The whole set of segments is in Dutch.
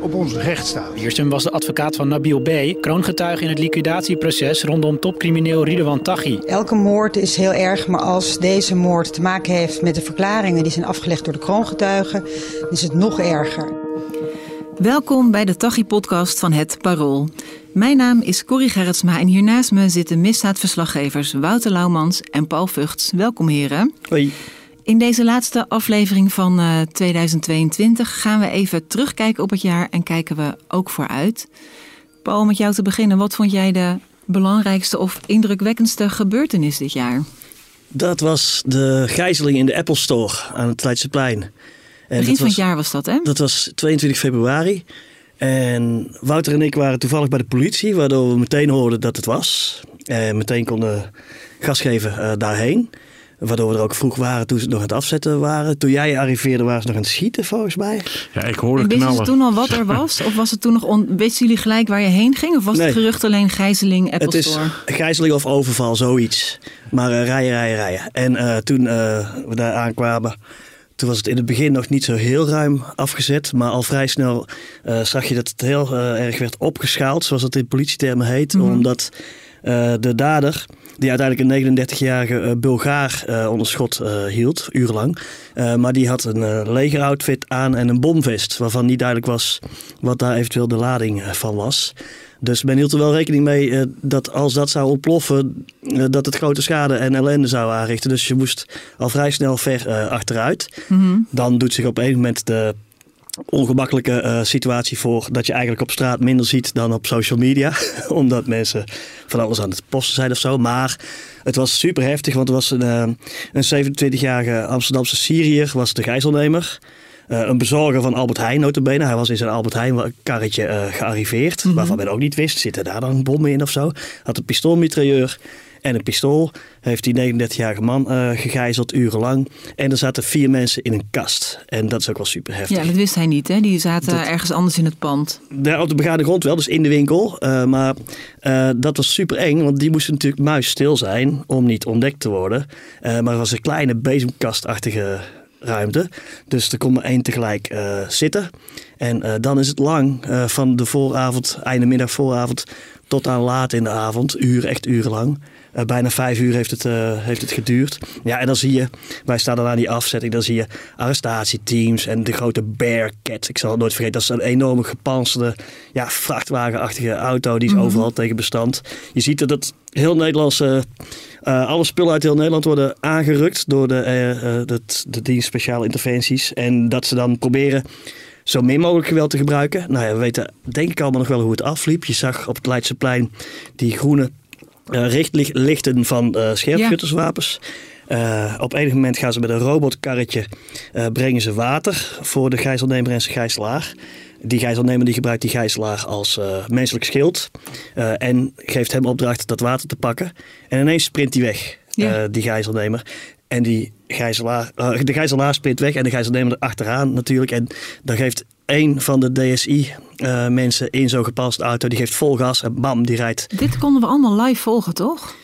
op onze rechtsstaat. Wiersum was de advocaat van Nabil B., kroongetuige in het liquidatieproces rondom topcrimineel Ridwan Taghi. Elke moord is heel erg, maar als deze moord te maken heeft met de verklaringen die zijn afgelegd door de kroongetuigen, is het nog erger. Welkom bij de Taghi-podcast van Het Parool. Mijn naam is Corrie Gerritsma en hiernaast me zitten misdaadverslaggevers Wouter Laumans en Paul Vugts. Welkom heren. Hoi. In deze laatste aflevering van uh, 2022 gaan we even terugkijken op het jaar en kijken we ook vooruit. Paul, met jou te beginnen. Wat vond jij de belangrijkste of indrukwekkendste gebeurtenis dit jaar? Dat was de gijzeling in de Apple Store aan het Leidseplein. En Begin van het jaar was dat, hè? Dat was 22 februari. En Wouter en ik waren toevallig bij de politie, waardoor we meteen hoorden dat het was. En meteen konden gas geven uh, daarheen. Waardoor we er ook vroeg waren toen ze het nog aan het afzetten waren. Toen jij arriveerde waren ze nog aan het schieten volgens mij. Ja, ik hoorde knallen. Wisten ze toen al wat er was? Of was het toen nog... On... Wisten jullie gelijk waar je heen ging? Of was nee. het gerucht alleen gijzeling, Apple Het is Store? gijzeling of overval, zoiets. Maar uh, rijden, rijden, rijden. En uh, toen uh, we daar aankwamen... Toen was het in het begin nog niet zo heel ruim afgezet. Maar al vrij snel uh, zag je dat het heel uh, erg werd opgeschaald, zoals het in politietermen heet. Mhm. Mm -hmm. Omdat uh, de dader, die uiteindelijk een 39-jarige Bulgaar onder schot hield, urenlang. maar die had een legeroutfit aan en een bomvest. Waarvan niet duidelijk was wat daar eventueel de lading van was. Dus men hield er wel rekening mee dat als dat zou ontploffen, dat het grote schade en ellende zou aanrichten. Dus je moest al vrij snel ver achteruit. Mhm. Mm -hmm. Dan doet zich op een moment de ongemakkelijke situatie voor dat je eigenlijk op straat minder ziet dan op social media. Omdat mensen van alles aan het posten zijn of zo. Maar het was super heftig, want er was een, een 27-jarige Amsterdamse Syriër, was de gijzelnemer. Uh, een bezorger van Albert Heijn notabene. Hij was in zijn Albert Heijn karretje gearriveerd. Mm -hmm. Waarvan men ook niet wist, zitten daar dan bommen in of zo. Had een pistoolmitrailleur en een pistool. Heeft die 39-jarige man uh, gegijzeld urenlang. En er zaten vier mensen in een kast. En dat is ook wel super heftig. Ja, dat wist hij niet hè? Die zaten dat, ergens anders in het pand. Daar op de begaande grond wel, dus in de winkel. Uh, maar uh, dat was super eng, want die moesten natuurlijk muisstil zijn om niet ontdekt te worden. maar er was een kleine bezemkastachtige ruimte. Dus er kon maar één tegelijk uh, zitten. En uh, dan is het lang uh, van de vooravond, einde middag vooravond, tot aan laat in de avond. Uren, echt urenlang. Bijna vijf uur heeft het, heeft het geduurd. Ja, en dan zie je, wij staan dan aan die afzetting, dan zie je arrestatieteams en de grote Bearcat. Ik zal het nooit vergeten, dat is een enorme gepantserde, ja, vrachtwagenachtige auto. Die is mm -hmm. overal tegen bestand. Je ziet dat het heel Nederlandse uh, alle spullen uit heel Nederland worden aangerukt door de, de, de dienst speciale interventies. En dat ze dan proberen zo min mogelijk geweld te gebruiken. Nou ja, we weten denk ik allemaal nog wel hoe het afliep. Je zag op het Leidseplein die groene richtlichten van scherpschutterswapens. Ja. op enig moment gaan ze met een robotkarretje brengen ze water voor de gijzelnemer en zijn gijzelaar. Die gijzelnemer die gebruikt die gijzelaar als uh, menselijk schild. Uh, en geeft hem opdracht dat water te pakken. En ineens sprint hij weg, ja. uh, die gijzelnemer. En die gijzelaar, de gijzelaar sprint weg en de gijzelnemer erachteraan natuurlijk. En dan geeft een van de DSI-mensen in zo'n gepantserde auto, die geeft vol gas en bam, die rijdt. Dit konden we allemaal live volgen, toch?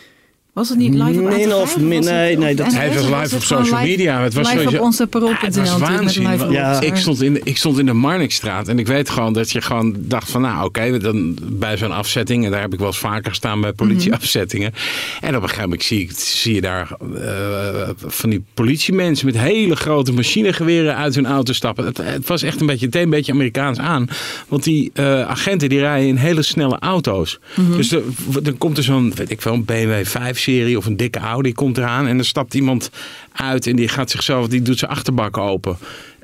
Was het niet live op min of min, nee, nee, dat hij was live op social live, media. Het was live sowieso, op onze parool.nl. Ja, het was waanzin. Ja. Ik, stond in de, ik stond in de Marnixstraat en ik weet gewoon dat je gewoon dacht van nou oké, okay, dan bij zo'n afzetting en daar heb ik wel eens vaker gestaan bij politieafzettingen. Mm -hmm. En op een gegeven moment zie, ik, zie je daar uh, van die politiemensen met hele grote machinegeweren uit hun auto stappen. Het, het was echt een beetje, het een beetje Amerikaans aan. Want die uh, agenten die rijden in hele snelle auto's. -hmm. Dus er, dan komt er zo'n, weet ik wel, een BMW 5-serie of een dikke Audi komt eraan en er stapt iemand uit en die gaat zichzelf, die doet zijn achterbak open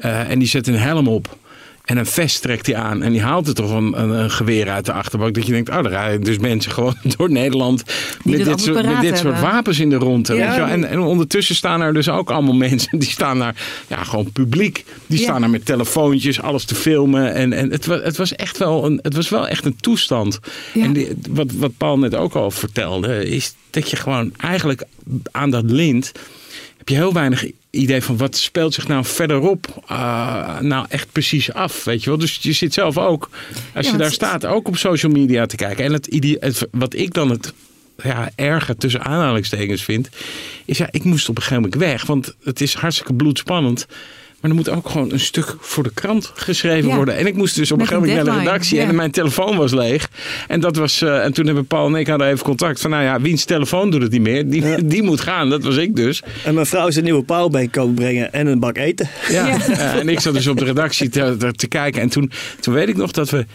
uh, en die zet een helm op. En een vest trekt hij aan en die haalt er toch een, een, een geweer uit de achterbak. Dat je denkt, oh, daar rijden dus mensen gewoon door Nederland met dit soort, met dit soort wapens in de ronde. Ja. weet je wel. En, en ondertussen staan er dus ook allemaal mensen, die staan daar, ja, gewoon publiek. Die Ja. staan daar met telefoontjes, alles te filmen. En, en het, was, het was echt wel een, het was wel echt een toestand. Ja. En die, wat, wat Paul net ook al vertelde, is dat je gewoon eigenlijk aan dat lint heb je heel weinig idee van wat speelt zich nou verderop uh, nou echt precies af, weet je wel. Dus je zit zelf ook, als Ja, je daar staat, ook op social media te kijken. En het, het, wat ik dan het ja, erger tussen aanhalingstekens vind, is ja, ik moest op een gegeven moment weg, want het is hartstikke bloedspannend. Maar er moet ook gewoon een stuk voor de krant geschreven Ja. worden. En ik moest dus op een gegeven moment naar de redactie ja. en mijn telefoon was leeg. En, dat was, eh, en toen hebben Paul en ik hadden even contact van, nou ja, wiens telefoon doet het niet meer? Die, die moet gaan. Dat was ik dus. En mijn vrouw is een nieuwe powerbank komen brengen en een bak eten. Ja. Ja. Eh, en ik zat dus op de redactie te, te, te kijken. En toen, toen weet ik nog dat we,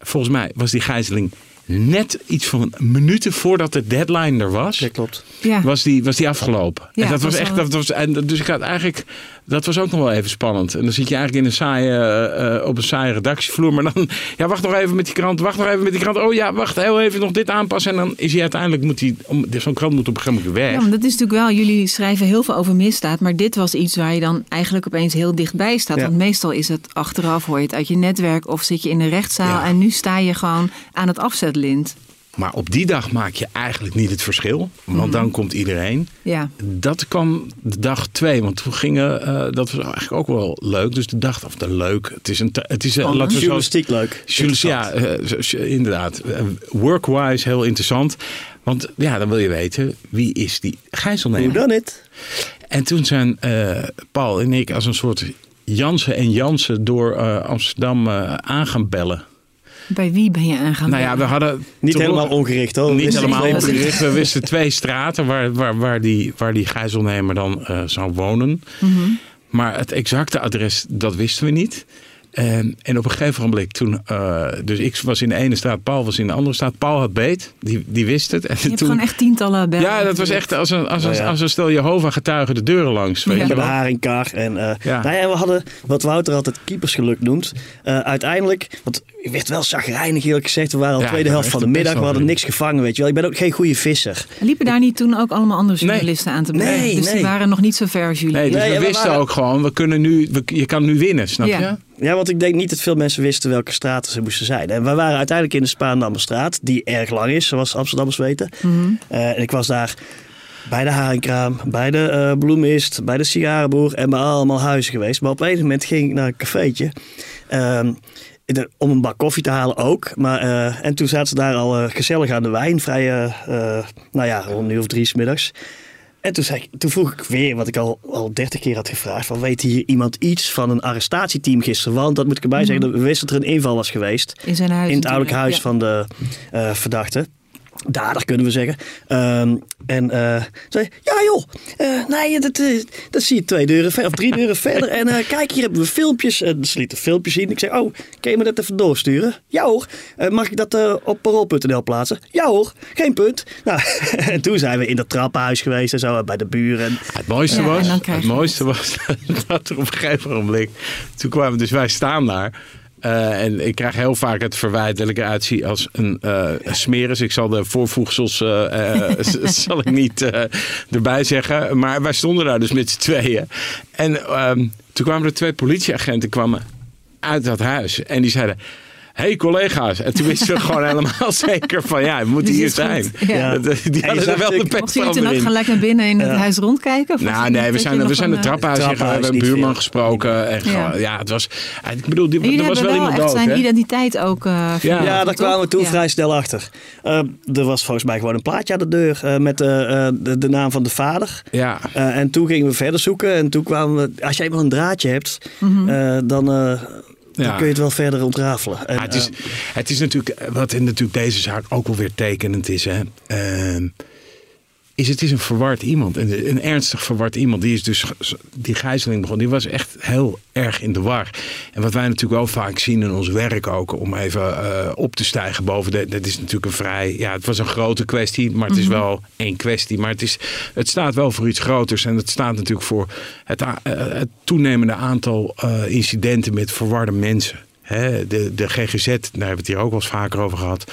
volgens mij was die gijzeling net iets van minuten voordat de deadline er was. Dat klopt. Ja. Was die, was die afgelopen. Ja, en dat was was echt. Dat was, en dus ik had eigenlijk. Dat was ook nog wel even spannend. En dan zit je eigenlijk in een saaie, eh, eh, op een saaie redactievloer. Maar dan. Ja, wacht nog even met die krant. Wacht nog even met die krant. Oh ja, wacht heel even nog dit aanpassen. En dan is hij uiteindelijk. Moet hij, Zo'n krant moet op een gegeven moment weg. Ja, maar dat is natuurlijk wel, jullie schrijven heel veel over misdaad, maar dit was iets waar je dan eigenlijk opeens heel dichtbij staat. Ja. Want meestal is het achteraf, hoor je het uit je netwerk of zit je in de rechtszaal Ja. en nu sta je gewoon aan het afzetlint. Maar op die dag maak je eigenlijk niet het verschil. Want Mhm. dan komt iedereen. Ja, Dat kwam de dag twee, want toen gingen, eh, dat was eigenlijk ook wel leuk. Dus de dag, of de leuk, het is een, het is, Spannend. laten we zo, Journalistiek leuk. Journalist- ja, eh, zo- zo- inderdaad. Eh, Workwise heel interessant. Want ja, dan wil je weten, wie is die Hoe gijzelnemer? dan het? En toen zijn eh, Paul en ik als een soort Jansen en Jansen door eh, Amsterdam eh aan gaan bellen. Bij wie ben je aangaan? Nou ja, we hadden... Niet helemaal ongericht hoor. Niet helemaal ongericht. We wisten twee straten waar, waar, waar, die, waar die gijzelnemer dan eh, zou wonen. Maar het exacte adres, dat wisten we niet. En, en op een gegeven moment toen... eh, dus ik was in de ene straat, Paul was in de andere straat. Paul had beet, die, die wist het. En je hebt toen, gewoon echt tientallen bellen. ja, dat was echt als een, als een, als een stel Jehovah getuigen de deuren langs. Weet Ja. je wel? haringkar. En, eh Ja. nou ja, we hadden wat Wouter altijd keepersgeluk noemt. Eh, uiteindelijk, want ik werd wel chagrijnig eerlijk gezegd. We waren al Ja, tweede helft van de middag. We hadden niks gevangen, weet je wel. Ik ben ook geen goede visser. Liepen daar niet toen ook allemaal andere Nee. journalisten aan te bellen? Nee, dus die nee. waren nog niet zo ver als jullie. Nee, dus Nee, we en we wisten waren- ook gewoon, we kunnen nu, we, je kan nu winnen, snap Ja. je? Ja, want ik denk niet dat veel mensen wisten welke straten ze moesten zijn. En we waren uiteindelijk in de Spaandammerstraat, die erg lang is, zoals Amsterdammers weten. Eh, en ik was daar bij de haringkraam, bij de eh bloemist, bij de sigarenboer en bij allemaal huizen geweest. Maar op een gegeven moment ging ik naar een cafeetje. ehm, de- om een bak koffie te halen ook. Maar, eh, en toen zaten ze daar al gezellig aan de wijn, vrij, nou ja, rond nu of drie 's middags. En toen, zei ik, toen vroeg ik weer, wat ik al, al dertig keer had gevraagd, van weet hier iemand iets van een arrestatieteam gisteren? Want dat moet ik erbij zeggen, we wisten dat er een inval was geweest In zijn huis in het ouderlijk huis van de eh, verdachte. Dader kunnen we zeggen. Ehm, en eh zei, ja joh, eh, nee, dat, eh, dat zie je twee deuren ver, of drie deuren verder. En eh, kijk, hier hebben we filmpjes. En ze lieten filmpjes zien. Ik zei, oh, kan je me dat even doorsturen? Ja hoor. Eh, mag ik dat eh, op parool.nl plaatsen? Ja hoor, geen punt. Nou, en toen zijn we in dat trappenhuis geweest en zo, bij de buren. Het mooiste Ja, was, het mooiste was dat er op een gegeven moment, toen kwamen dus wij staan daar. Eh, en ik krijg heel vaak het verwijt dat ik eruit zie als een eh smeris. Ik zal de voorvoegsels eh, zal ik niet erbij zeggen. Maar wij stonden daar dus met z'n tweeën. En ehm, toen kwamen er twee politieagenten kwamen uit dat huis. En die zeiden... hey, collega's. En toen wisten we gewoon helemaal zeker van ja, we moeten hier zijn. goed. Ja. Die je hadden er wel de natuurlijk- pet Mochten jullie van toen ook gelijk naar binnen in het Ja. huis rondkijken? Nou, nee, we zijn, je we zijn de eh, ingegaan. We hebben een niet buurman veel. gesproken. En Ja. gewoon, ja, het was... Ik bedoel, die, er was hebben wel wel iemand echt dood, zijn hè? identiteit ook eh Ja. daar kwamen we toen Ja. vrij snel achter. Eh, er was volgens mij gewoon een plaatje aan de deur eh, met eh, eh, de, de naam van de vader. Ja. Eh, en toen gingen we verder zoeken. En toen kwamen we, als je eenmaal een draadje hebt, Mhm. eh, dan, eh, dan Ja. kun je het wel verder ontrafelen. En, het, is, eh, het is natuurlijk, wat in natuurlijk deze zaak ook wel weer tekenend is, hè, ehm, is het is een verward iemand. Een, een ernstig verward iemand. Die is dus die gijzeling begonnen. Die was echt heel erg in de war. En wat wij natuurlijk wel vaak zien in ons werk ook, om even eh, op te stijgen boven de. Dat is natuurlijk een vrij. Ja, het was een grote kwestie, maar het is wel één kwestie. Maar het, is, het staat wel voor iets groters. En het staat natuurlijk voor het, eh, het toenemende aantal eh, incidenten met verwarde mensen. Hè, de, de GGZ, daar hebben we het hier ook wel eens vaker over gehad.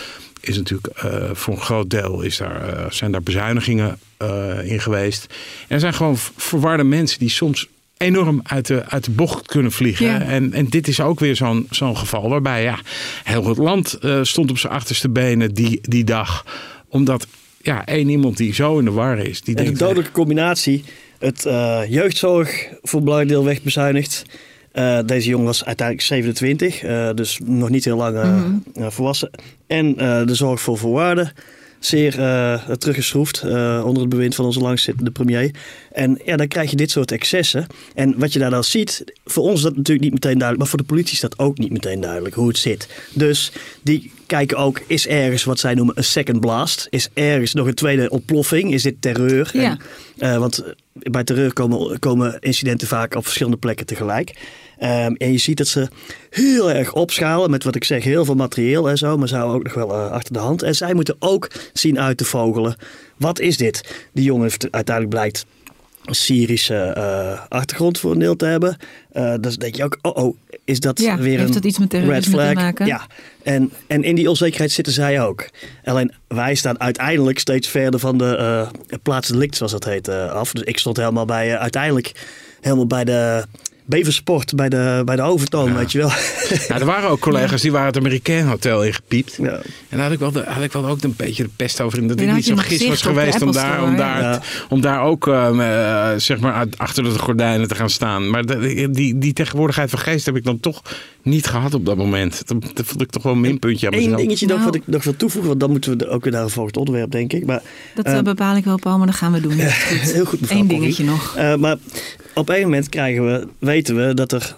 Is natuurlijk eh, voor een groot deel is daar, eh, zijn daar bezuinigingen uh, in geweest. En er zijn gewoon verwarde mensen die soms enorm uit de, uit de bocht kunnen vliegen. Ja. En, en dit is ook weer zo'n zo'n geval waarbij ja, heel het land uh, stond op zijn achterste benen die, die dag. Omdat ja, één iemand die zo in de war is. Die en denkt, de dodelijke combinatie. Het uh, jeugdzorg voor een belangrijk deel wegbezuinigd. Uh, deze jongen was uiteindelijk 27, uh, dus nog niet heel lang uh, mm -hmm. volwassen. En de zorg voor voorwaarden zeer teruggeschroefd onder het bewind van onze langzittende premier. En ja, dan krijg je dit soort excessen. En wat je daar dan ziet, voor ons is dat natuurlijk niet meteen duidelijk, maar voor de politie is dat ook niet meteen duidelijk hoe het zit. Dus die kijken ook, is ergens wat zij noemen een second blast? Is ergens nog een tweede ontploffing? Is dit terreur? Ja. En, want bij terreur komen, komen incidenten vaak op verschillende plekken tegelijk. Um, en je ziet dat ze heel erg opschalen met wat ik zeg, heel veel materieel en zo, maar ze houden ook nog wel uh, achter de hand. En zij moeten ook zien uit te vogelen. Wat is dit? Die jongen heeft uiteindelijk blijkt Syrische uh, achtergrond voor een deel te hebben. Uh, dus denk je ook, oh, oh is dat ja, weer heeft een dat iets met red flag? te maken? Ja, en, en in die onzekerheid zitten zij ook. Alleen wij staan uiteindelijk steeds verder van de uh, plaatsdelict, zoals dat heet, af. Dus ik stond helemaal bij, uiteindelijk helemaal bij de Beversport, bij de, bij de overtoon, Ja. weet je wel. Nou, er waren ook collega's die waren het Amerikaan Hotel ingepiept. Ja. En daar had ik, wel de, had ik wel ook een beetje de pest over. in Dat Ja, ik niet zo je hem gis was geweest om daar, om, daar, ja. om daar ook eh, eh, zeg maar achter de gordijnen te gaan staan. Maar de- die, die tegenwoordigheid van geest heb ik dan toch niet gehad op dat moment. Dat, dat vond ik toch wel een minpuntje aan Eén mezelf. dingetje nog Nou. wat ik nog wil toevoegen, want dan moeten we ook weer naar een volgend onderwerp, denk ik. Maar Dat Eh, eh, bepaal ik wel, Paul, maar dat gaan we doen. Dat is goed. heel goed, mevrouw Eén Corrie. dingetje nog. Eh, maar op een moment krijgen we, weten we dat er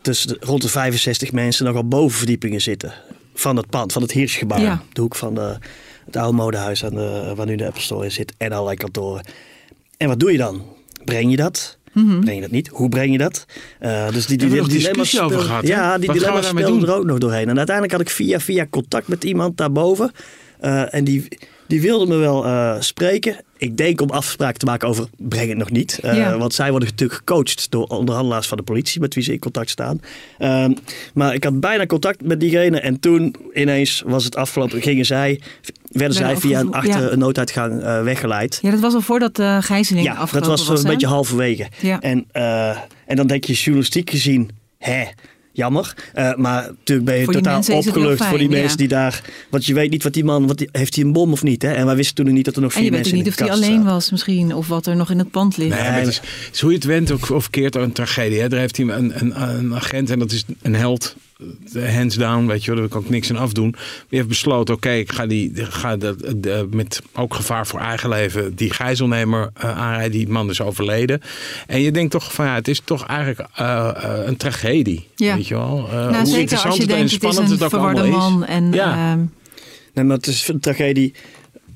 tussen de, rond de 65 mensen nogal bovenverdiepingen zitten. Van het pand, van het Hirschgebouw. Ja. De hoek van de, het oude modehuis aan de, waar nu de Apple Store in zit. En allerlei kantoren. En wat doe je dan? Breng je dat? Mhm. Breng je dat niet? Hoe breng je dat? Eh, dus die? Hebben we nog dilemma's discussie over gehad? Ja, die dilemma's speelden doen? er ook nog doorheen. En uiteindelijk had ik via via contact met iemand daarboven. Eh, en die, die wilde me wel eh, spreken. Ik denk om afspraken te maken over breng het nog niet. Eh, Ja. Want zij worden natuurlijk gecoacht door onderhandelaars van de politie met wie ze in contact staan. Ehm, maar ik had bijna contact met diegene. En toen ineens was het afgelopen. Gingen zij, werden zij via een, achter ja. een nooduitgang weggeleid. Ja, dat was al voordat de gijzeling Ja, afgelopen dat was was. hè? beetje halverwege. Ja. En, en dan denk je journalistiek gezien, hè, jammer. Eh, maar natuurlijk ben je totaal mensen opgelucht voor die mensen ja. die daar... Want je weet niet wat die man, wat die, heeft hij een bom of niet? Hè? En wij wisten toen nog niet dat er nog En vier je weet ook mensen niet of hij alleen zaten. was misschien. Of wat er nog in het pand ligt. Nee, maar het is, het is hoe je het went ook, of keert een tragedie. Hè. Daar heeft hij een, een, een agent en dat is een held. Eh, Hands down, weet je wel, daar kan ik niks aan afdoen. Die heeft besloten, oké, ik ga, die, ga dat, de, met ook gevaar voor eigen leven die gijzelnemer eh, aanrijden. Die man is overleden. En je denkt toch van ja, het is toch eigenlijk eh, eh, een tragedie. Ja. Weet je wel. Eh, nou, hoe zeker interessant als je het en denkt, het is spannend een het ook allemaal is. man. En, Ja. ehm, Nee, maar het is een tragedie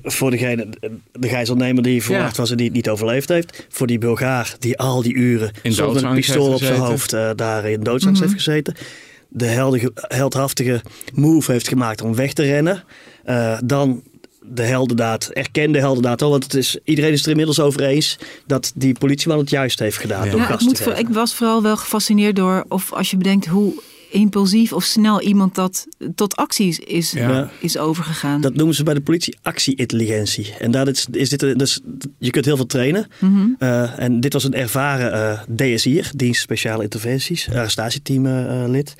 voor degene, de gijzelnemer die verwacht Ja. was en die het niet overleefd heeft. Voor die Bulgaar die al die uren In met een pistool op zijn hoofd eh, daar in doodsangst Mhm. heeft gezeten. De heldige, heldhaftige move heeft gemaakt om weg te rennen. Eh, dan de heldendaad, erkende heldendaad al. Want het is, iedereen is er inmiddels over eens dat die politieman het juist heeft gedaan. Ja. Door gas ik, te moet, voor- ik was vooral wel gefascineerd door, of als je bedenkt hoe impulsief of snel iemand dat tot acties is, Ja. is overgegaan. Dat noemen ze bij de politie actie-intelligentie. En daar is, is dit, dus, je kunt heel veel trainen. Mhm. Eh, en dit was een ervaren eh DSI'er, dienst speciale interventies, arrestatieteam eh, eh, lid.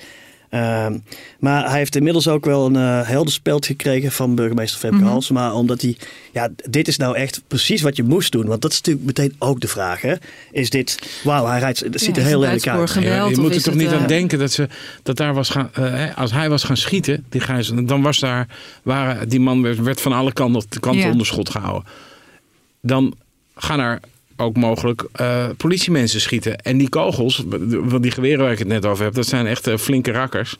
Ehm, maar hij heeft inmiddels ook wel een eh heldenspeld gekregen van burgemeester Femke Mhm. Halsema. Omdat hij, ja, dit is nou echt precies wat je moest doen. Want dat is natuurlijk meteen ook de vraag. Hè? Is dit, wauw, hij rijdt, het ziet Ja, er heel lelijk uit. Ja, je moet er toch niet aan eh, denken dat, ze, dat daar was gaan, eh, hè, als hij was gaan schieten, die gijzel, dan was daar, waren, die man werd, werd van alle kanten, kanten Ja. onder schot gehouden. Dan gaan er ook mogelijk eh, politiemensen schieten. En die kogels, die geweren waar ik het net over heb, dat zijn echt eh, flinke rakkers.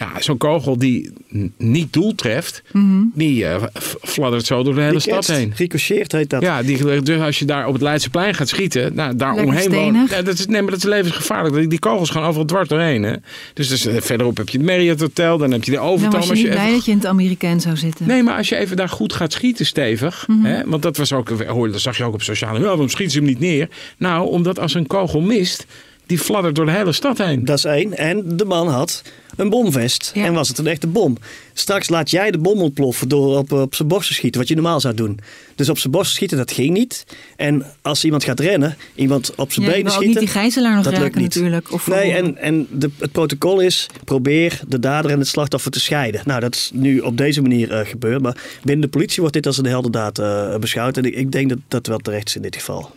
Ja, zo'n kogel die niet doel treft, Mhm. die eh, fladdert zo door de hele Die stad ketst, heen. Ricocheert heet dat. Ja, die, dus als je daar op het Leidseplein gaat schieten, nou, daar Lekker omheen. Ja, dat is, nee, maar dat is levensgevaarlijk. Die, die kogels gaan overal dwars doorheen. Hè? Dus, dus eh, verderop heb je het Marriott Hotel, dan heb je de Dan Overtoom. was je als niet je blij even- dat je in het Amerikaan zou zitten. Nee, maar als je even daar goed gaat schieten, stevig. Mhm. hè, want dat was ook, hoor, dat zag je ook op sociale media. Waarom schieten ze hem niet neer? Nou, omdat als een kogel mist, die fladdert door de hele stad heen. Dat is één. En de man had een bomvest. Ja. En was het een echte bom. Straks laat jij de bom ontploffen door op, op zijn borst te schieten. Wat je normaal zou doen. Dus op zijn borst schieten, dat ging niet. En als iemand gaat rennen, iemand op zijn Ja, benen schieten. niet die gijzelaar nog dat lukt niet. natuurlijk. Of nee, en, en de, het protocol is: probeer de dader en het slachtoffer te scheiden. Nou, dat is nu op deze manier eh, gebeurd. Maar binnen de politie wordt dit als een heldendaad eh beschouwd. En ik, ik denk dat dat wel terecht is in dit geval.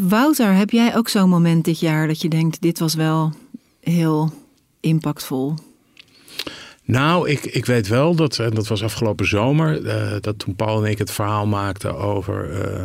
Wouter, heb jij ook zo'n moment dit jaar dat je denkt: dit was wel heel impactvol? Nou, ik, ik weet wel dat, en dat was afgelopen zomer, eh, dat toen Paul en ik het verhaal maakten over eh,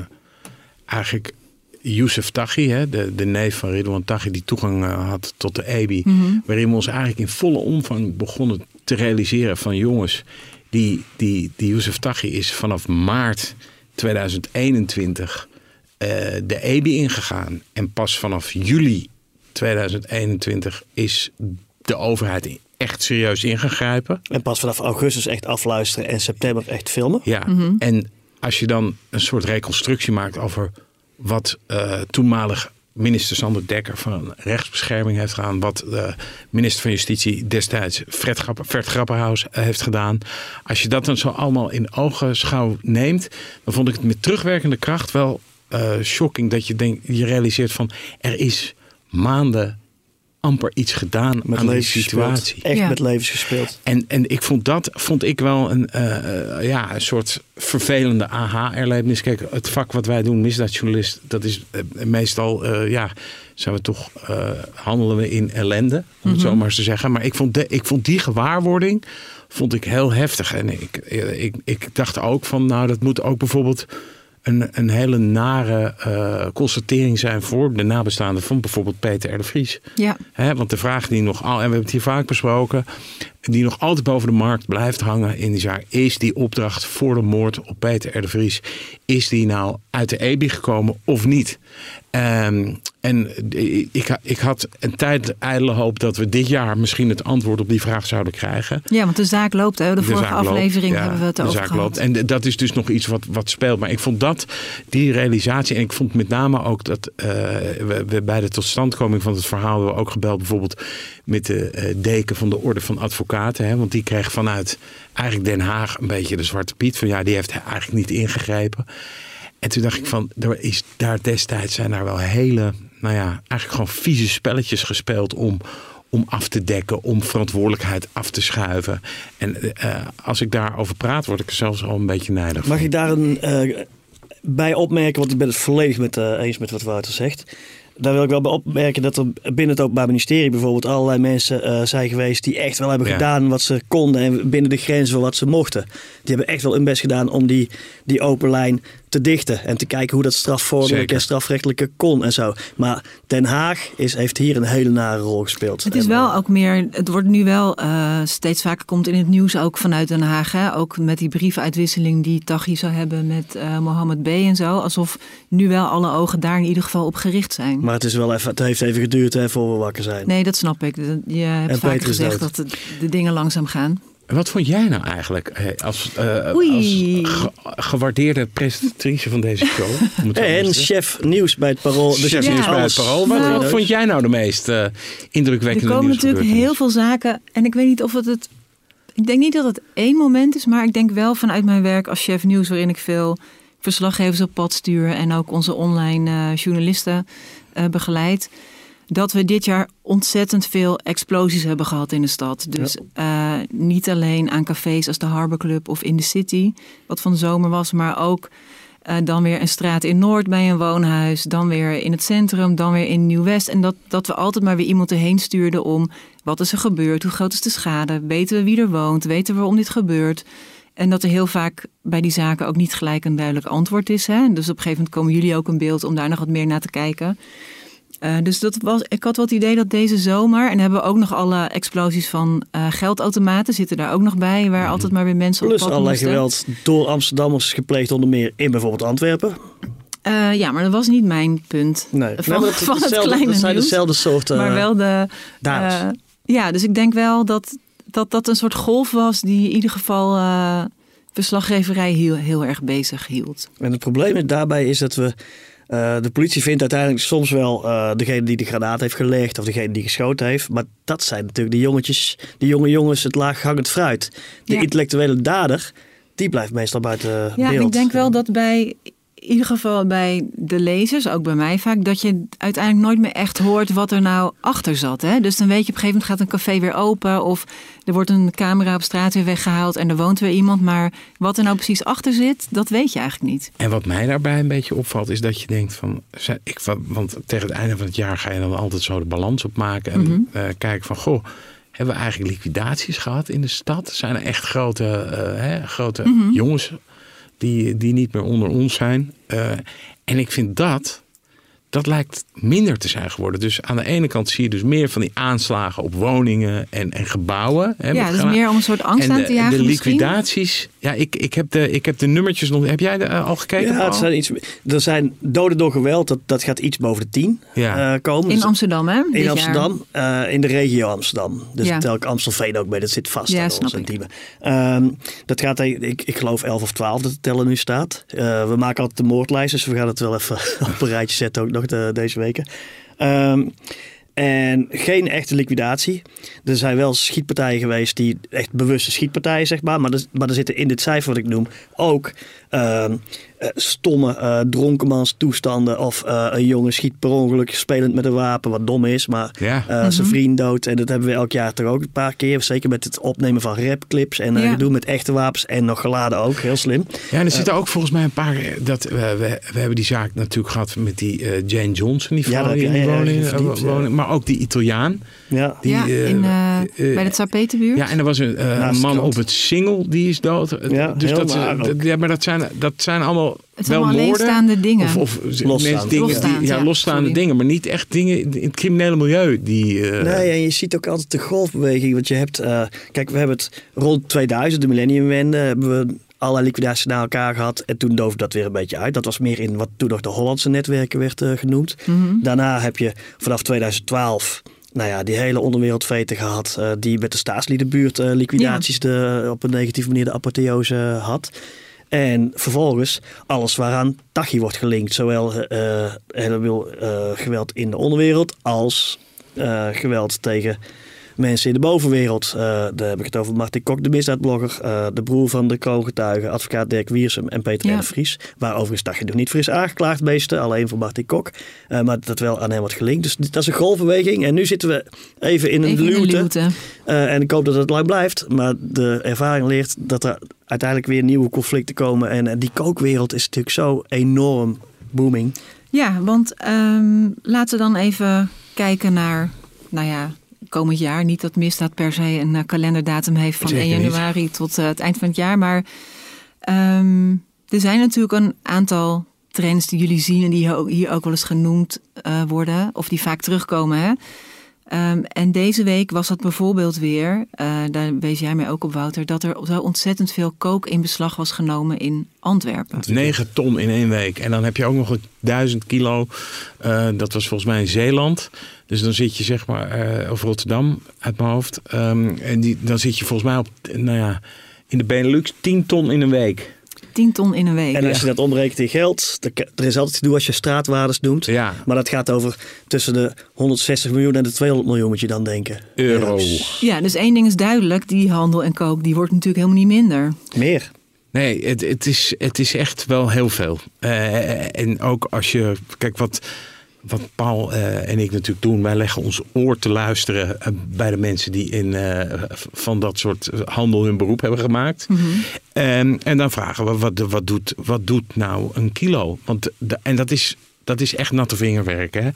eigenlijk Youssef Taghi, hè, de, de neef van Ridwan Taghi, die toegang eh, had tot de EBI. Waarin we ons eigenlijk in volle omvang begonnen te realiseren van jongens, die, die, die Youssef Taghi is vanaf maart 2021 eh, de EBI ingegaan. En pas vanaf juli 2021 is de overheid echt serieus ingegrijpen. En pas vanaf augustus echt afluisteren en september echt filmen. Ja, en als je dan een soort reconstructie maakt over wat eh, toenmalig minister Sander Dekker van rechtsbescherming heeft gedaan, wat de minister van Justitie destijds Fred, Grapp, Fred Grapperhaus eh, heeft gedaan. Als je dat dan zo allemaal in ogenschouw neemt, dan vond ik het met terugwerkende kracht wel eh, shocking dat je, denkt, je realiseert van er is maanden amper iets gedaan Met aan gespeeld. situatie. Echt Ja. met levens gespeeld. En, en ik vond dat vond ik wel een, eh, eh, ja, een soort vervelende aha-erlevenis. Kijk, het vak wat wij doen, misdaadjournalist, dat is meestal, eh, ja, zijn we toch, eh, handelen we in ellende, om het zo maar eens te zeggen. Maar ik vond, de, ik vond die gewaarwording vond ik heel heftig. En ik, ik, ik dacht ook van, nou, dat moet ook bijvoorbeeld een, een hele nare eh, constatering zijn voor de nabestaanden van bijvoorbeeld Peter R. de Vries. Ja, want de vraag die nog al, en we hebben het hier vaak besproken, die nog altijd boven de markt blijft hangen in die zaak, is die opdracht voor de moord op Peter R. de Vries, is die nou uit de EBI gekomen of niet? Ehm, en ik, ik had een tijd ijdele hoop dat we dit jaar misschien het antwoord op die vraag zouden krijgen. ja want de zaak loopt. Hè? De, vorige loopt, aflevering ja, hebben we het de over zaak gehad. loopt. En dat is dus nog iets wat, wat speelt. Maar ik vond dat, die realisatie. En ik vond met name ook dat eh, we, we bij de totstandkoming van het verhaal we ook gebeld. Bijvoorbeeld met de eh, deken van de Orde van Advocaten. Hè, want die kreeg vanuit eigenlijk Den Haag een beetje de zwarte piet. Van ja, die heeft eigenlijk niet ingegrepen. En toen dacht ik van, er is daar destijds zijn daar wel hele, nou ja, eigenlijk gewoon vieze spelletjes gespeeld om, om af te dekken, om verantwoordelijkheid af te schuiven. En eh, als ik daarover praat, word ik er zelfs al een beetje nijdig van. Mag ik daar een, eh, bij opmerken, want ik ben het volledig met, eh, eens met wat Wouter zegt. Daar wil ik wel bij opmerken dat er binnen het Openbaar Ministerie bijvoorbeeld allerlei mensen eh, zijn geweest die echt wel hebben Ja. gedaan wat ze konden en binnen de grenzen van wat ze mochten. Die hebben echt wel hun best gedaan om die, die open lijn te dichten en te kijken hoe dat strafvormelijk en strafrechtelijke kon en zo. Maar Den Haag is, heeft hier een hele nare rol gespeeld. Het is En, wel eh, ook meer, het wordt nu wel eh, steeds vaker komt in het nieuws ook vanuit Den Haag. Hè? Ook met die briefuitwisseling die Taghi zou hebben met eh Mohammed B. en zo. Alsof nu wel alle ogen daar in ieder geval op gericht zijn. Maar het, is wel even, het heeft even geduurd hè, voor we wakker zijn. Nee, dat snap ik. Je hebt En vaak gezegd dat de, de dingen langzaam gaan. Wat vond jij nou eigenlijk eh, als, eh, als ge- gewaardeerde presentatrice van deze show? En chef nieuws bij het Parool. Dus Chef nieuws bij het Parool. Wat, Nou, wat vond jij nou de meest eh, Er indrukwekkende komen natuurlijk heel veel zaken. En ik weet niet of het het. Ik denk niet dat het één moment is, maar ik denk wel vanuit mijn werk als chef nieuws, waarin ik veel verslaggevers op pad stuur en ook onze online eh, journalisten eh, begeleid. Dat we dit jaar ontzettend veel explosies hebben gehad in de stad. Dus eh, niet alleen aan cafés als de Harbor Club of in de City, wat van de zomer was, maar ook eh, dan weer een straat in Noord bij een woonhuis. Dan weer in het centrum, dan weer in Nieuw-West. En dat, dat we altijd maar weer iemand erheen stuurden om wat is er gebeurd? Hoe groot is de schade? Weten we wie er woont? Weten we waarom dit gebeurt? En dat er heel vaak bij die zaken ook niet gelijk een duidelijk antwoord is. Hè? Dus op een gegeven moment komen jullie ook in beeld om daar nog wat meer naar te kijken. Eh, dus dat was, ik had wel het idee dat deze zomer, en hebben we ook nog alle explosies van eh, geldautomaten, zitten daar ook nog bij, waar altijd maar weer mensen op Plus allerlei geweld door Amsterdammers gepleegd onder meer in bijvoorbeeld Antwerpen. Eh, ja, maar dat was niet mijn punt. Nee, Van, Nee, het kleine dat zijn dezelfde soort eh, maar wel de. ja, dus ik denk wel dat dat, dat een soort golf was die in ieder geval verslaggeverij heel, heel erg bezig hield. En het probleem daarbij is dat we Eh, de politie vindt uiteindelijk soms wel eh, degene die de granaat heeft gelegd of degene die geschoten heeft. Maar dat zijn natuurlijk de jongetjes, die jonge jongens, het laaghangend fruit. De Ja. intellectuele dader, die blijft meestal buiten Ja, beeld. ik denk wel dat bij, in ieder geval bij de lezers, ook bij mij vaak, dat je uiteindelijk nooit meer echt hoort wat er nou achter zat. Hè? Dus dan weet je op een gegeven moment gaat een café weer open of er wordt een camera op straat weer weggehaald en er woont weer iemand. Maar wat er nou precies achter zit, dat weet je eigenlijk niet. En wat mij daarbij een beetje opvalt, is dat je denkt van. Ik, wa- want tegen het einde van het jaar ga je dan altijd zo de balans opmaken. En eh, kijken van goh. Hebben we eigenlijk liquidaties gehad in de stad? Zijn er echt grote, eh, hè, grote Mhm. jongens die, die niet meer onder ons zijn? Eh, en ik vind dat, dat lijkt minder te zijn geworden. Dus aan de ene kant zie je dus meer van die aanslagen op woningen en, en gebouwen. Hè, ja, dus meer om een soort angst en aan de, te jagen de misschien. liquidaties. Ja, ik, ik, heb de, ik heb de nummertjes nog. Heb jij de, eh, al gekeken? Ja, het zijn iets, er zijn doden door geweld, dat, dat gaat iets boven de 10 Ja. eh, komen. In Dus- Amsterdam, hè? dit in jaar. Amsterdam, eh, in de regio Amsterdam. Dus Ja. tel ik Amstelveen ook bij, dat zit vast Ja, aan snap ons. Ehm, dat gaat, ik, ik geloof 11 of 12 dat de teller nu staat. Eh, we maken altijd de moordlijst, dus we gaan het wel even op een rijtje zetten ook nog de- deze weken. Ehm, en geen echte liquidatie. Er zijn wel schietpartijen geweest die echt bewuste schietpartijen, zeg maar. Maar er, er zitten in dit cijfer wat ik noem ook ehm, eh, stomme eh dronkenmans toestanden. Of eh, een jongen schiet per ongeluk spelend met een wapen, wat dom is. Maar Ja. eh, zijn vriend dood. En dat hebben we elk jaar toch ook een paar keer. Zeker met het opnemen van rapclips. En eh Ja. gedoe met echte wapens. En nog geladen ook. Heel slim. Ja, en er zitten ook volgens mij een paar. Dat, we, we, we hebben die zaak natuurlijk gehad met die eh, Jane Johnson, die vrouw die in woning, in verdiept, eh, ja. woning- Maar ook die Italiaan. Ja. Die, ja, eh, in, eh, eh, bij de Tsapetenbuurt. Ja, en er was een, eh, man op het single, die is dood. Eh, Ja, dus heel dat, maar dat zijn, dat zijn allemaal Het zijn wel allemaal moorden. alleenstaande dingen. Of, of Losstaand. mensen dingen Losstaand, die, ja, ja, losstaande sorry. dingen, maar niet echt dingen in het criminele milieu. Die, eh, Nee, en je ziet ook altijd de golfbeweging. Want je hebt, eh, kijk, we hebben het rond 2000, de millenniumwende, hebben we allerlei liquidaties na elkaar gehad. En toen doofde dat weer een beetje uit. Dat was meer in wat toen nog de Hollandse netwerken werd eh, genoemd. Mhm. Daarna heb je vanaf 2012 nou ja, die hele onderwereldveten gehad. eh, die met de staatsliedenbuurt eh, liquidaties de, op een negatieve manier de apotheose had. En vervolgens alles waaraan Tachi wordt gelinkt. Zowel eh helemaal eh, geweld in de onderwereld als eh, geweld tegen mensen in de bovenwereld. Eh, daar heb ik het over Martin Kok, de misdaadblogger. eh, de broer van de kroongetuigen, advocaat Dirk Wiersum en Peter Ja. De Vries. Waar overigens Tachi nog niet voor is aangeklaagd, beesten. Alleen voor Martin Kok. Eh, maar dat wel aan hem wordt gelinkt. Dus dat is een golfbeweging. En nu zitten we even in een Even in de luwte. en ik hoop dat het lang blijft. Maar de ervaring leert dat er uiteindelijk weer nieuwe conflicten komen. En, en die kookwereld is natuurlijk zo enorm booming. Ja, want ehm, laten we dan even kijken naar, nou ja, komend jaar. Niet dat misdaad per se een eh, kalenderdatum heeft van Zeker 1 niet. januari tot eh, het eind van het jaar. Maar ehm, er zijn natuurlijk een aantal trends die jullie zien en die hier ook, hier ook wel eens genoemd eh, worden. Of die vaak terugkomen. Hè? Ehm, en deze week was dat bijvoorbeeld weer, eh, daar wees jij mij ook op Wouter, dat er zo ontzettend veel kook in beslag was genomen in Antwerpen. 9 ton in één week. En dan heb je ook nog een 1000 kilo. eh, dat was volgens mij in Zeeland. Dus dan zit je zeg maar, eh of Rotterdam uit mijn hoofd. Ehm, en die, dan zit je volgens mij op, nou ja, in de Benelux 10 ton in een week. 10 ton in een week. En als je dat omrekent in geld, er is altijd te doen als je straatwaardes noemt. Ja, Maar dat gaat over tussen de 160 miljoen en de 200 miljoen, moet je dan denken. euro. Ja, dus één ding is duidelijk, die handel en kook, die wordt natuurlijk helemaal niet minder. Meer. Nee, het, het, is, het is echt wel heel veel. Eh, en ook als je, kijk wat, wat Paul eh, en ik natuurlijk doen, wij leggen ons oor te luisteren eh, bij de mensen die in, eh, van dat soort handel hun beroep hebben gemaakt. En, en dan vragen we, wat, wat, doet, wat doet nou een kilo? Want de, en dat is, dat is echt natte vingerwerk. Hè?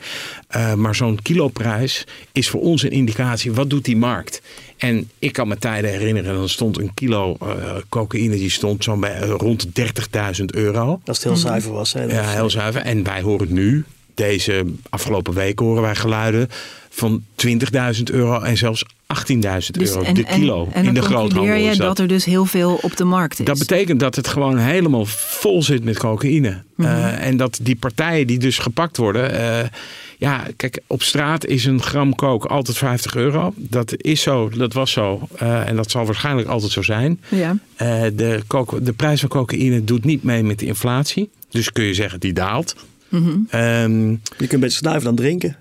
Eh, maar zo'n kiloprijs is voor ons een indicatie, wat doet die markt? En ik kan me tijden herinneren, dan stond een kilo eh, cocaïne, die stond zo'n bij, rond 30.000 euro. Als het heel zuiver was. Hè. Ja, heel zuiver. En wij horen nu, deze afgelopen week horen wij geluiden van 20.000 euro en zelfs 18.000 euro de kilo Dus en in de groothandel. je dat. dat. er dus heel veel op de markt is. Dat betekent dat het gewoon helemaal vol zit met cocaïne. Mhm. Eh, en dat die partijen die dus gepakt worden. eh, ja, kijk, op straat is een gram coke altijd 50 euro. Dat is zo, dat was zo. eh, en dat zal waarschijnlijk altijd zo zijn. Ja. De, de prijs van cocaïne doet niet mee met de inflatie. Dus kun je zeggen, die daalt. Ehm, Je kunt beter snuiven dan drinken.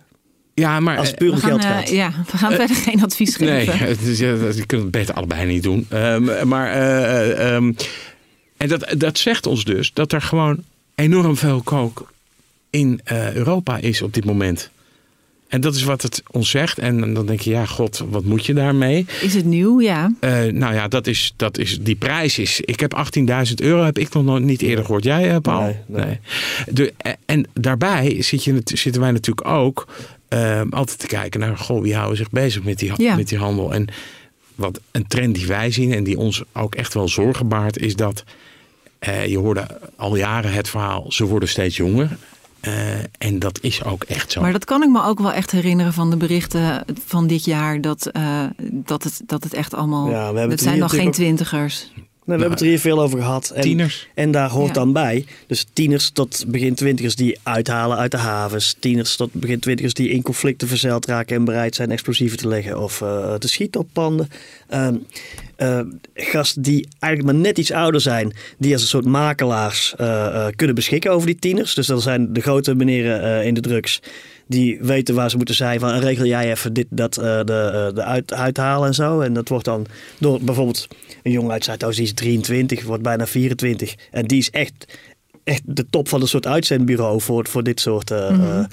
ja, maar Als het puur om We gaan, geld eh, gaat. ja, we gaan verder geen advies Nee, geven. het is, ja, dat- je kunt het beter allebei niet doen. Ehm, maar, eh, eh, ehm, en dat, dat zegt ons dus dat er gewoon enorm veel kook in eh, Europa is op dit moment. En dat is wat het ons zegt. En dan denk je, ja, god, wat moet je daarmee? Is het nieuw? Ja. Eh, nou ja, dat is, dat is, die prijs is. Ik heb 18.000 euro, heb ik nog nooit niet eerder gehoord. Jij, eh, Paul? Nee, nee. De, en daarbij zit je, zitten wij natuurlijk ook eh, altijd te kijken naar, goh, wie houden zich bezig met die, Ja. met die handel? En wat een trend die wij zien en die ons ook echt wel zorgen baart, is dat eh, je hoorde al jaren het verhaal, ze worden steeds jonger. Eh, en dat is ook echt zo. Maar dat kan ik me ook wel echt herinneren van de berichten van dit jaar. Dat, eh, dat, het, dat het echt allemaal. Ja, we hebben het zijn nog geen twintigers. Nee, we hebben het er hier veel over gehad. En, Tieners. En daar hoort Ja. dan bij. Dus tieners tot begin twintigers die uithalen uit de havens. Tieners tot begin twintigers die in conflicten verzeild raken en bereid zijn explosieven te leggen of eh, te schieten op panden. Ehm, eh, gasten die eigenlijk maar net iets ouder zijn, die als een soort makelaars eh, eh, kunnen beschikken over die tieners. Dus dat zijn de grote meneren eh, in de drugs. Die weten waar ze moeten zijn. Van regel jij even dit, dat, eh, de, eh, de uit, uithalen en zo. En dat wordt dan door bijvoorbeeld een jongen uit Zuidoost, die is 23, wordt bijna 24. En die is echt, echt de top van een soort uitzendbureau voor, voor dit soort eh,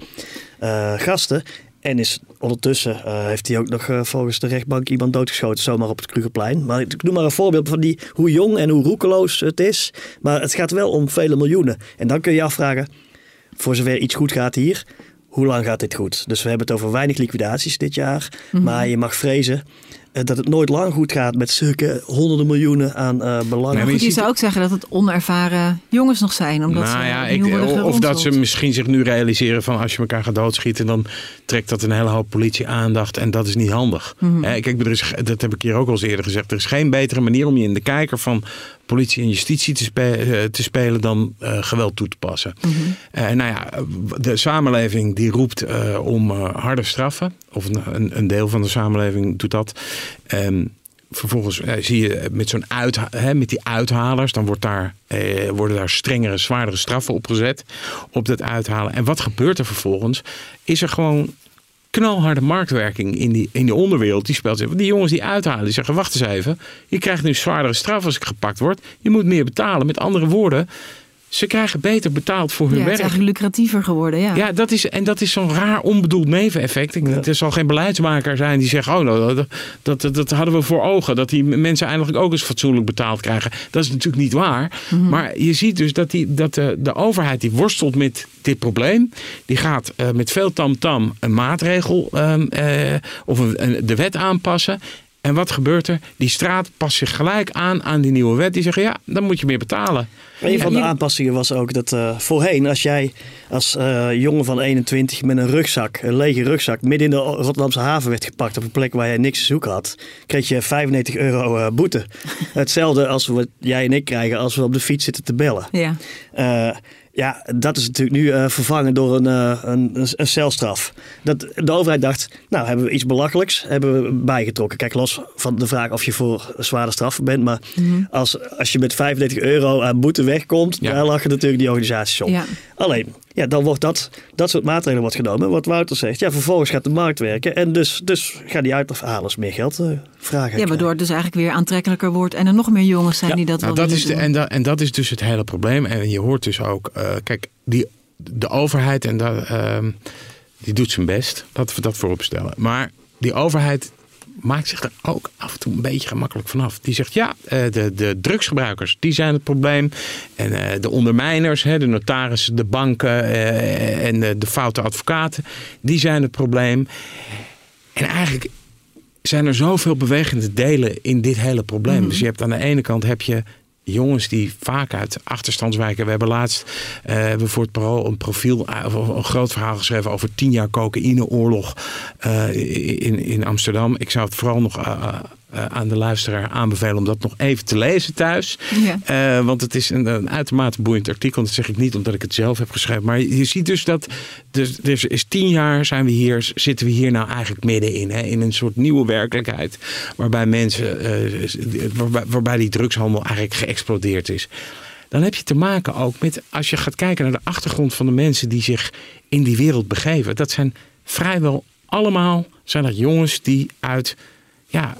eh, gasten. En is ondertussen heeft hij ook nog volgens de rechtbank iemand doodgeschoten, zomaar op het Krugerplein. Maar ik noem maar een voorbeeld van die, hoe jong en hoe roekeloos het is. Maar het gaat wel om vele miljoenen. En dan kun je je afvragen, voor zover iets goed gaat hier, hoe lang gaat dit goed? Dus we hebben het over weinig liquidaties dit jaar. Maar je mag vrezen eh, dat het nooit lang goed gaat met zulke honderden miljoenen aan eh belangen. Nee, je zou ook zeggen dat het onervaren jongens nog zijn. Omdat nou ze ja, ik, of dat ze misschien zich nu realiseren van als je elkaar gaat doodschieten, dan trekt dat een hele hoop politie aandacht en dat is niet handig. Mhm. Hè, kijk, er is, dat heb ik hier ook al eens eerder gezegd. Er is geen betere manier om je in de kijker van politie en justitie te, spe- eh, te spelen dan eh, geweld toe te passen. Eh, nou ja, de samenleving die roept om harde straffen, of een, een, deel van de samenleving doet dat. Ehm, Vervolgens eh, zie je met zo'n uit, hè, met die uithalers, dan wordt daar, eh, worden daar strengere, zwaardere straffen opgezet op dat uithalen. En wat gebeurt er vervolgens? Is er gewoon knalharde marktwerking in die, in die onderwereld. Die speelt zich. Die jongens die uithalen, die zeggen: wacht eens even, je krijgt nu zwaardere straf als ik gepakt word. Je moet meer betalen. Met andere woorden, ze krijgen beter betaald voor hun Ja, het is werk. eigenlijk lucratiever geworden. Ja. Ja, dat is, en dat is zo'n raar onbedoeld neveneffect. Ik, Er zal geen beleidsmaker zijn die zegt: Oh, nou, dat, dat, dat, dat hadden we voor ogen. Dat die mensen eigenlijk ook eens fatsoenlijk betaald krijgen. Dat is natuurlijk niet waar. Maar je ziet dus dat, die, dat de, de overheid die worstelt met dit probleem. Die gaat eh, met veel tamtam een maatregel ehm, eh, of een, een- de wet aanpassen. En wat gebeurt er? Die straat past zich gelijk aan aan die nieuwe wet. Die zeggen: Ja, dan moet je meer betalen. Een van de aanpassingen was ook dat eh, voorheen, als jij als eh, jongen van 21 met een rugzak, een lege rugzak, midden in de Rotterdamse haven werd gepakt op een plek waar jij niks te zoeken had, kreeg je 95 euro eh, boete. Hetzelfde als wat jij en ik krijgen als we op de fiets zitten te bellen. Ja. Ja, dat is natuurlijk nu eh, vervangen door een, eh, een, een, een celstraf. Dat de overheid dacht, nou hebben we iets belachelijks hebben we bijgetrokken. Kijk, los van de vraag of je voor zware straffen bent. Maar als, als je met 35 euro aan boete wegkomt, Ja. daar lachen natuurlijk die organisaties om. Ja. Alleen, ja, dan wordt dat, dat soort maatregelen wordt genomen. Wat Wouter zegt, ja, vervolgens gaat de markt werken. En dus, dus gaan die uithalers meer geld eh, vragen. ja, waardoor het dus eigenlijk weer aantrekkelijker wordt. En er nog meer jongens zijn Ja, die dat Nou, wel dat willen is de, doen. en, dat, en dat is dus het hele probleem. En je hoort dus ook, eh, kijk, die, de overheid en dat, ehm, die doet zijn best. Laten we dat voorop stellen. Maar die overheid maakt zich er ook af en toe een beetje gemakkelijk vanaf. Die zegt ja, eh, de, de drugsgebruikers die zijn het probleem. En eh, de ondermijners, hè, de notarissen, de banken eh, en de, de foute advocaten, die zijn het probleem. En eigenlijk zijn er zoveel bewegende delen in dit hele probleem. Dus je hebt aan de ene kant heb je jongens die vaak uit achterstandswijken. We hebben laatst eh, hebben voor het parool een profiel, eh, een groot verhaal geschreven over tien jaar cocaïneoorlog eh, in, in Amsterdam. Ik zou het vooral nog eh, aan de luisteraar aanbevelen om dat nog even te lezen thuis. Ja. Eh, want het is een, een uitermate boeiend artikel. Dat zeg ik niet omdat ik het zelf heb geschreven. Maar je ziet dus dat. Dus, dus is tien jaar zijn we hier, zitten we hier nou eigenlijk middenin. Hè, in een soort nieuwe werkelijkheid. Waarbij mensen. eh, waarbij, waarbij die drugshandel eigenlijk geëxplodeerd is. dan heb je te maken ook met, als je gaat kijken naar de achtergrond van de mensen die zich in die wereld begeven. Dat zijn vrijwel allemaal zijn dat jongens die uit, ja,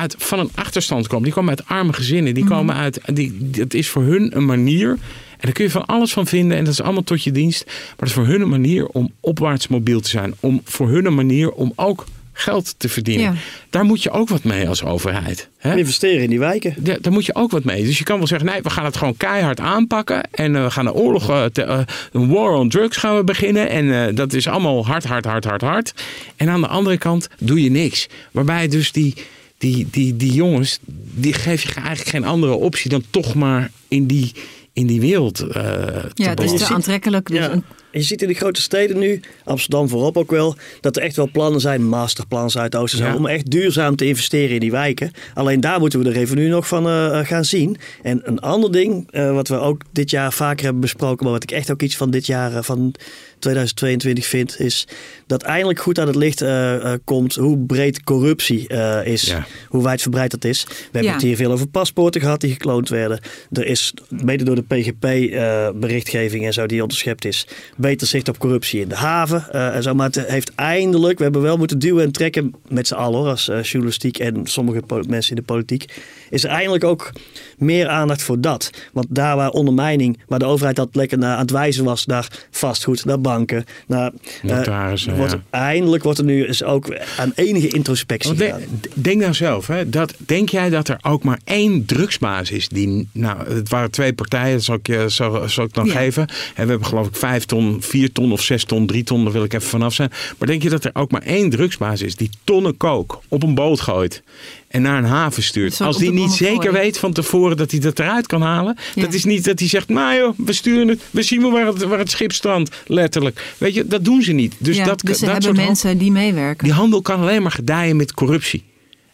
uit, van een achterstand komen. Die komen uit arme gezinnen. Die komen uit, die, dat is voor hun een manier. En daar kun je van alles van vinden en dat is allemaal tot je dienst. Maar dat is voor hun een manier om opwaarts mobiel te zijn. Om voor hun een manier om ook geld te verdienen. Ja. Daar moet je ook wat mee als overheid. Hè? Investeren in die wijken. Ja, daar moet je ook wat mee. Dus je kan wel zeggen, nee, we gaan het gewoon keihard aanpakken. En eh, we gaan een oorlog, eh, te- eh, een war on drugs gaan we beginnen. En eh, dat is allemaal hard, hard, hard, hard, hard. En aan de andere kant doe je niks. Waarbij dus die, die, die, die jongens, die geef je eigenlijk geen andere optie dan toch maar in die, in die wereld eh te Ja, het is te aantrekkelijk. Dus Ja. een- En je ziet in de grote steden nu, Amsterdam voorop ook wel, dat er echt wel plannen zijn, masterplannen Zuidoosten zijn, Ja. om echt duurzaam te investeren in die wijken. Alleen daar moeten we de revenue nog van eh, gaan zien. En een ander ding, eh, wat we ook dit jaar vaker hebben besproken, maar wat ik echt ook iets van dit jaar, eh, van 2022 vind, is dat eindelijk goed aan het licht eh, eh, komt hoe breed corruptie eh, is. Ja. Hoe wijdverbreid dat is. We hebben Ja. het hier veel over paspoorten gehad die gekloond werden. Er is, mede door de PGP-berichtgeving en zo die onderschept is, beter zicht op corruptie in de haven. eh, en zo. Maar het heeft eindelijk, we hebben wel moeten duwen en trekken met z'n allen hoor, als eh, journalistiek en sommige mensen in de politiek. Is er eindelijk ook meer aandacht voor dat. Want daar waar ondermijning, waar de overheid dat lekker naar aan het wijzen was, naar vastgoed, naar banken, naar... eh, Notarissen, wordt, ja. Eindelijk wordt er nu eens ook aan enige introspectie de- denk nou zelf, hè, dat, denk jij dat er ook maar één drugsbaas is die, nou, het waren twee partijen, dat zal ik, je- zal, zal ik dan Ja. geven. En we hebben geloof ik vijf ton, vier ton of zes ton, drie ton, daar wil ik even vanaf zijn. Maar denk je dat er ook maar één drugsbaas is die tonnen kook op een boot gooit en naar een haven stuurt? Als de niet zeker weet van tevoren dat hij dat eruit kan halen. Ja. Dat is niet dat hij zegt, nou joh, we sturen het, we zien wel waar het, waar het schip strandt, letterlijk. Weet je, dat doen ze niet. Dus, ja, dat, dus ze dat hebben soort mensen die meewerken. die handel kan alleen maar gedijen met corruptie.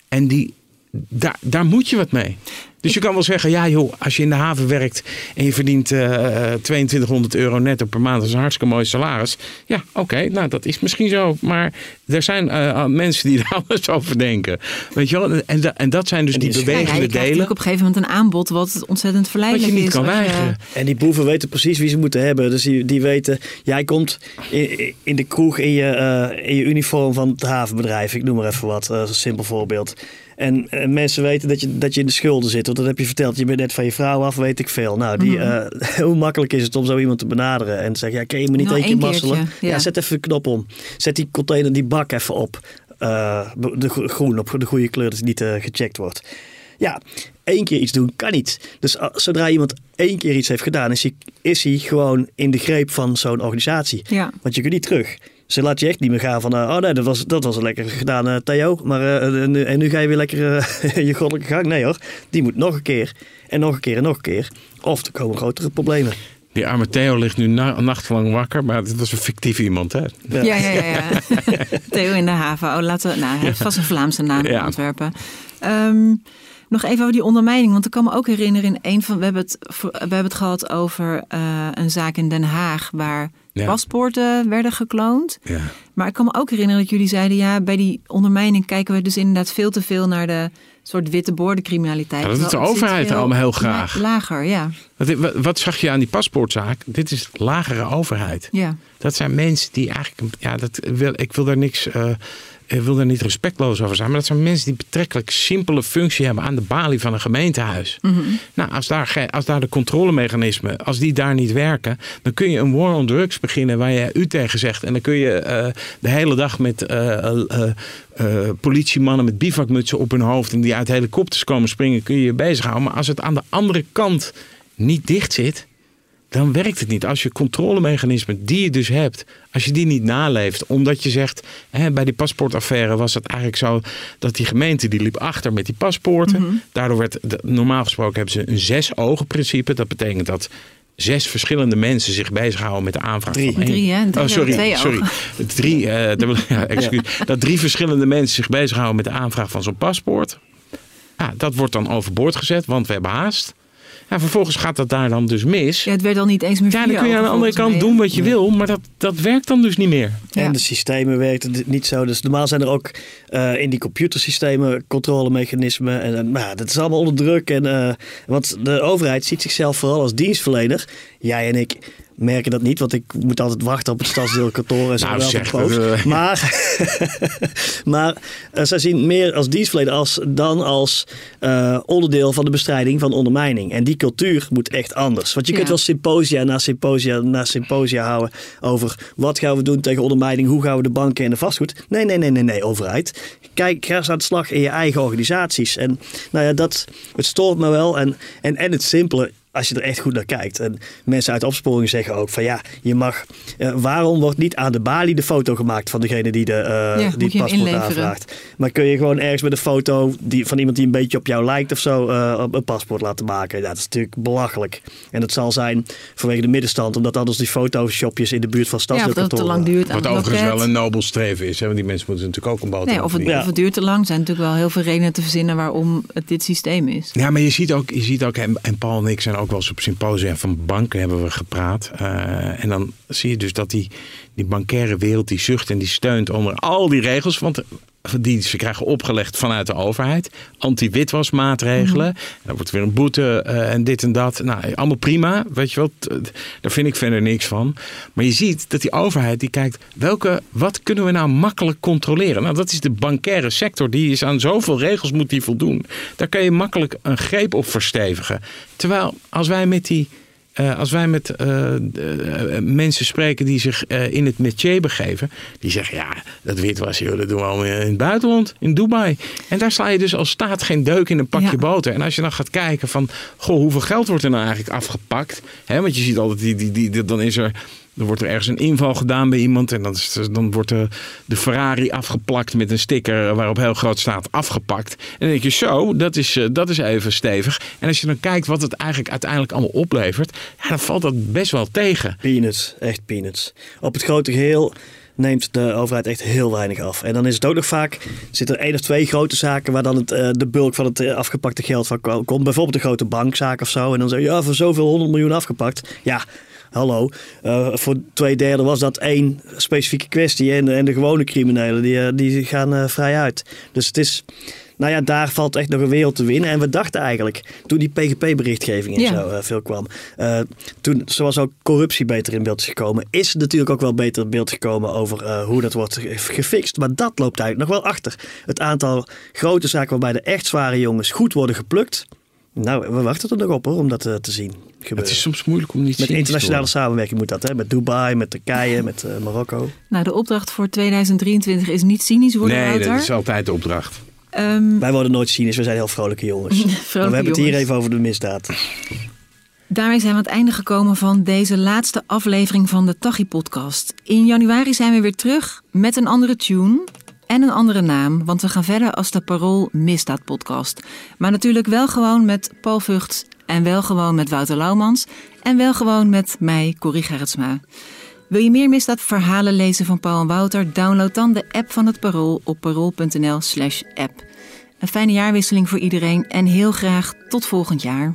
En die, daar, daar moet je wat mee. Dus je kan wel zeggen, ja joh, als je in de haven werkt en je verdient eh 2200 euro netto per maand, dat is een hartstikke mooi salaris. Ja, oké, nou dat is misschien zo. Maar er zijn eh, mensen die er anders over denken. Weet je wel? En, da- en dat zijn dus En die die Ja, ja, je bewegende krijgt delen. natuurlijk op een gegeven moment een aanbod wat ontzettend Wat verleidelijk je niet is. kan weigeren. En die boeven weten precies wie ze moeten hebben. Dus die, die weten, jij komt in, in de kroeg in je, eh, in je uniform van het havenbedrijf. Ik noem maar even wat, eh, als een simpel voorbeeld. En, en mensen weten dat je, dat je in de schulden zit. Want dat heb je verteld. Je bent net van je vrouw af, weet ik veel. Nou, die, Mhm. eh, hoe makkelijk is het om zo iemand te benaderen? En te zeggen, ja, kun je me niet Nou, één keer masselen? Ja. ja. zet even de knop om. Zet die container, die bak even op. Eh, de gro- groen, op de goede kleur, dat het niet eh, gecheckt wordt. Ja, één keer iets doen kan niet. Dus a- zodra iemand één keer iets heeft gedaan, is hij, is hij gewoon in de greep van zo'n organisatie. Ja. Want je kunt niet terug. Ze laat je echt niet meer gaan van, eh, oh nee, dat was, dat was lekker gedaan, eh, Theo. Maar eh, en, nu- en nu ga je weer lekker je goddelijke gang. Nee hoor, die moet nog een keer en nog een keer en nog een keer. Of er komen grotere problemen. Die arme Theo ligt nu na, nachtelang wakker, maar het was een fictief iemand. Hè? Ja, ja, ja. ja. Theo in de haven. Oh, laten we, nou, hij heeft vast een Vlaamse naam in Ja. Antwerpen. Ehm, nog even over die ondermijning. Want ik kan me ook herinneren in een van... We hebben het, we hebben het gehad over eh, een zaak in Den Haag... waar Ja. paspoorten werden gekloond. Ja. Maar ik kan me ook herinneren dat jullie zeiden... ja, bij die ondermijning kijken we dus inderdaad veel te veel... naar de soort witte bordencriminaliteit. Ja, dat doet de overheid allemaal heel graag. la- Lager, ja. Wat, wat, wat zag je aan die paspoortzaak? Dit is lagere overheid. ja. Dat zijn mensen die eigenlijk, ja, dat wil, ik wil daar niks, eh, ik wil daar niet respectloos over zijn, maar dat zijn mensen die betrekkelijk simpele functie hebben aan de balie van een gemeentehuis. Nou, als daar, als daar de controlemechanismen, als die daar niet werken, dan kun je een war on drugs beginnen waar je u tegen zegt. En dan kun je eh, de hele dag met eh, eh, eh, eh, politiemannen met bivakmutsen op hun hoofd en die uit helikopters komen springen, kun je je bezighouden. Maar als het aan de andere kant niet dicht zit, dan werkt het niet. Als je controlemechanismen die je dus hebt, als je die niet naleeft, omdat je zegt, hè, bij die paspoortaffaire was het eigenlijk zo dat die gemeente die liep achter met die paspoorten. Daardoor werd, normaal gesproken hebben ze een zes ogen principe. Dat betekent dat zes verschillende mensen zich bezighouden met de aanvraag Drie. van één. Drie, hè? Drie oh, sorry, twee sorry. ogen. Drie, dat, wil- ja, excuus. dat drie verschillende mensen zich bezighouden met de aanvraag van zo'n paspoort. Ja, dat wordt dan overboord gezet, want we hebben haast. Ja, vervolgens gaat dat daar dan dus mis. Ja, het werd dan niet eens meer Ja, dan kun je aan de andere kant doen wat je wil, maar dat, dat werkt dan dus niet meer. Ja. En de systemen werken niet zo. Dus normaal zijn er ook eh, in die computersystemen controlemechanismen. En, en, maar ja, dat is allemaal onder druk. En, eh, want de overheid ziet zichzelf vooral als dienstverlener. Jij en ik merken dat niet, want ik moet altijd wachten op het stadsdeelkantoor en zo. Nou, wel zeg, eh. Maar, maar eh, zij zien meer als dienstverlener als, dan als eh, onderdeel van de bestrijding van ondermijning. En die cultuur moet echt anders. Want je kunt wel symposia na symposia na symposia houden over wat gaan we doen tegen ondermijning, hoe gaan we de banken en de vastgoed. Nee, nee, nee, nee, nee, overheid. Kijk, ga eens aan de slag in je eigen organisaties. En nou ja, dat, het stoort me wel. En, en, en het simpele, als je er echt goed naar kijkt. En mensen uit opsporing zeggen ook van ja, je mag. eh, waarom wordt niet aan de balie de foto gemaakt van degene die, de, eh, die paspoort inleveren. aanvraagt? Maar kun je gewoon ergens met een foto die, van iemand die een beetje op jou lijkt of zo eh, een paspoort laten maken? Ja, dat is natuurlijk belachelijk. En dat zal zijn vanwege de middenstand, omdat anders die fotoshopjes in de buurt van Ja, of dat het te stadsdeelkantoren. lang duurt aan Wat overigens wel een nobel streven is. Hè? Want die mensen moeten natuurlijk ook een boterham Nee, of het, verdienen. of het duurt te lang. Er zijn natuurlijk wel heel veel redenen te verzinnen waarom het dit systeem is. Ja, maar je ziet ook, je ziet ook en, en Paul en ik zijn ook wel eens op symposia van banken hebben we gepraat. Eh, en dan zie je dus dat die, die bankaire wereld die zucht en die steunt onder al die regels. Want die ze krijgen opgelegd vanuit de overheid. Anti-witwasmaatregelen. Dan wordt weer een boete eh, en dit en dat. Nou, allemaal prima. Weet je wat? Daar vind ik verder niks van. Maar je ziet dat die overheid die kijkt, welke, wat kunnen we nou makkelijk controleren? Nou, dat is de bankaire sector. Die is aan zoveel regels moet die voldoen. Daar kan je makkelijk een greep op verstevigen. Terwijl als wij met die eh, als wij met eh, eh, mensen spreken die zich in het métier begeven, die zeggen ja, dat witwassen, joh, dat doen we al in het buitenland, in Dubai. En daar sla je dus als staat geen deuk in een pakje Ja. boter. En als je dan gaat kijken van, goh, hoeveel geld wordt er nou eigenlijk afgepakt? Hè, want je ziet altijd, die, die, die, dan is er, dan wordt er ergens een inval gedaan bij iemand en dan, dan wordt de, de Ferrari afgeplakt met een sticker waarop heel groot staat afgepakt. En dan denk je zo, dat is, eh, dat is even stevig. En als je dan kijkt wat het eigenlijk uiteindelijk allemaal oplevert, ja, dan valt dat best wel tegen. Peanuts, echt peanuts. Op het grote geheel neemt de overheid echt heel weinig af. En dan is het ook nog vaak, zit er één of twee grote zaken waar dan het, eh, de bulk van het eh, afgepakte geld van ko- komt. Bijvoorbeeld een grote bankzaak of zo. En dan zeg je, ja, voor zoveel honderd miljoen afgepakt. Ja, hallo. Eh, voor twee derde was dat één specifieke kwestie. En, en de gewone criminelen, die, eh, die gaan eh, vrij uit. Dus het is... Nou ja, daar valt echt nog een wereld te winnen. En we dachten eigenlijk, toen die PGP-berichtgeving en Ja. zo veel kwam. toen, zoals ook corruptie beter in beeld is gekomen, is het natuurlijk ook wel beter in beeld gekomen over hoe dat wordt ge- gefixt. Maar dat loopt eigenlijk nog wel achter. Het aantal grote zaken waarbij de echt zware jongens goed worden geplukt. Nou, we wachten er nog op hoor, om dat te zien gebeuren. Het is soms moeilijk om niet Met internationale samenwerking moet dat, hè? Met Dubai, met Turkije, met eh, Marokko. Nou, de opdracht voor 2023 is niet cynisch worden, Nee, Wouter. dat is altijd de opdracht. Ehm, Wij worden nooit cynisch, we zijn heel vrolijke jongens. maar we hebben het hier even over de misdaad. Daarmee zijn we aan het einde gekomen van deze laatste aflevering van de Tachi-podcast. In januari zijn we weer terug met een andere tune en een andere naam, want we gaan verder als de Parool Misdaad podcast. Maar natuurlijk wel gewoon met Paul Vught en wel gewoon met Wouter Laumans en wel gewoon met mij, Corrie Gerritsma. Wil je meer misdaadverhalen lezen van Paul en Wouter? Download dan de app van het Parool op parool.nl slash app. Een fijne jaarwisseling voor iedereen en heel graag tot volgend jaar.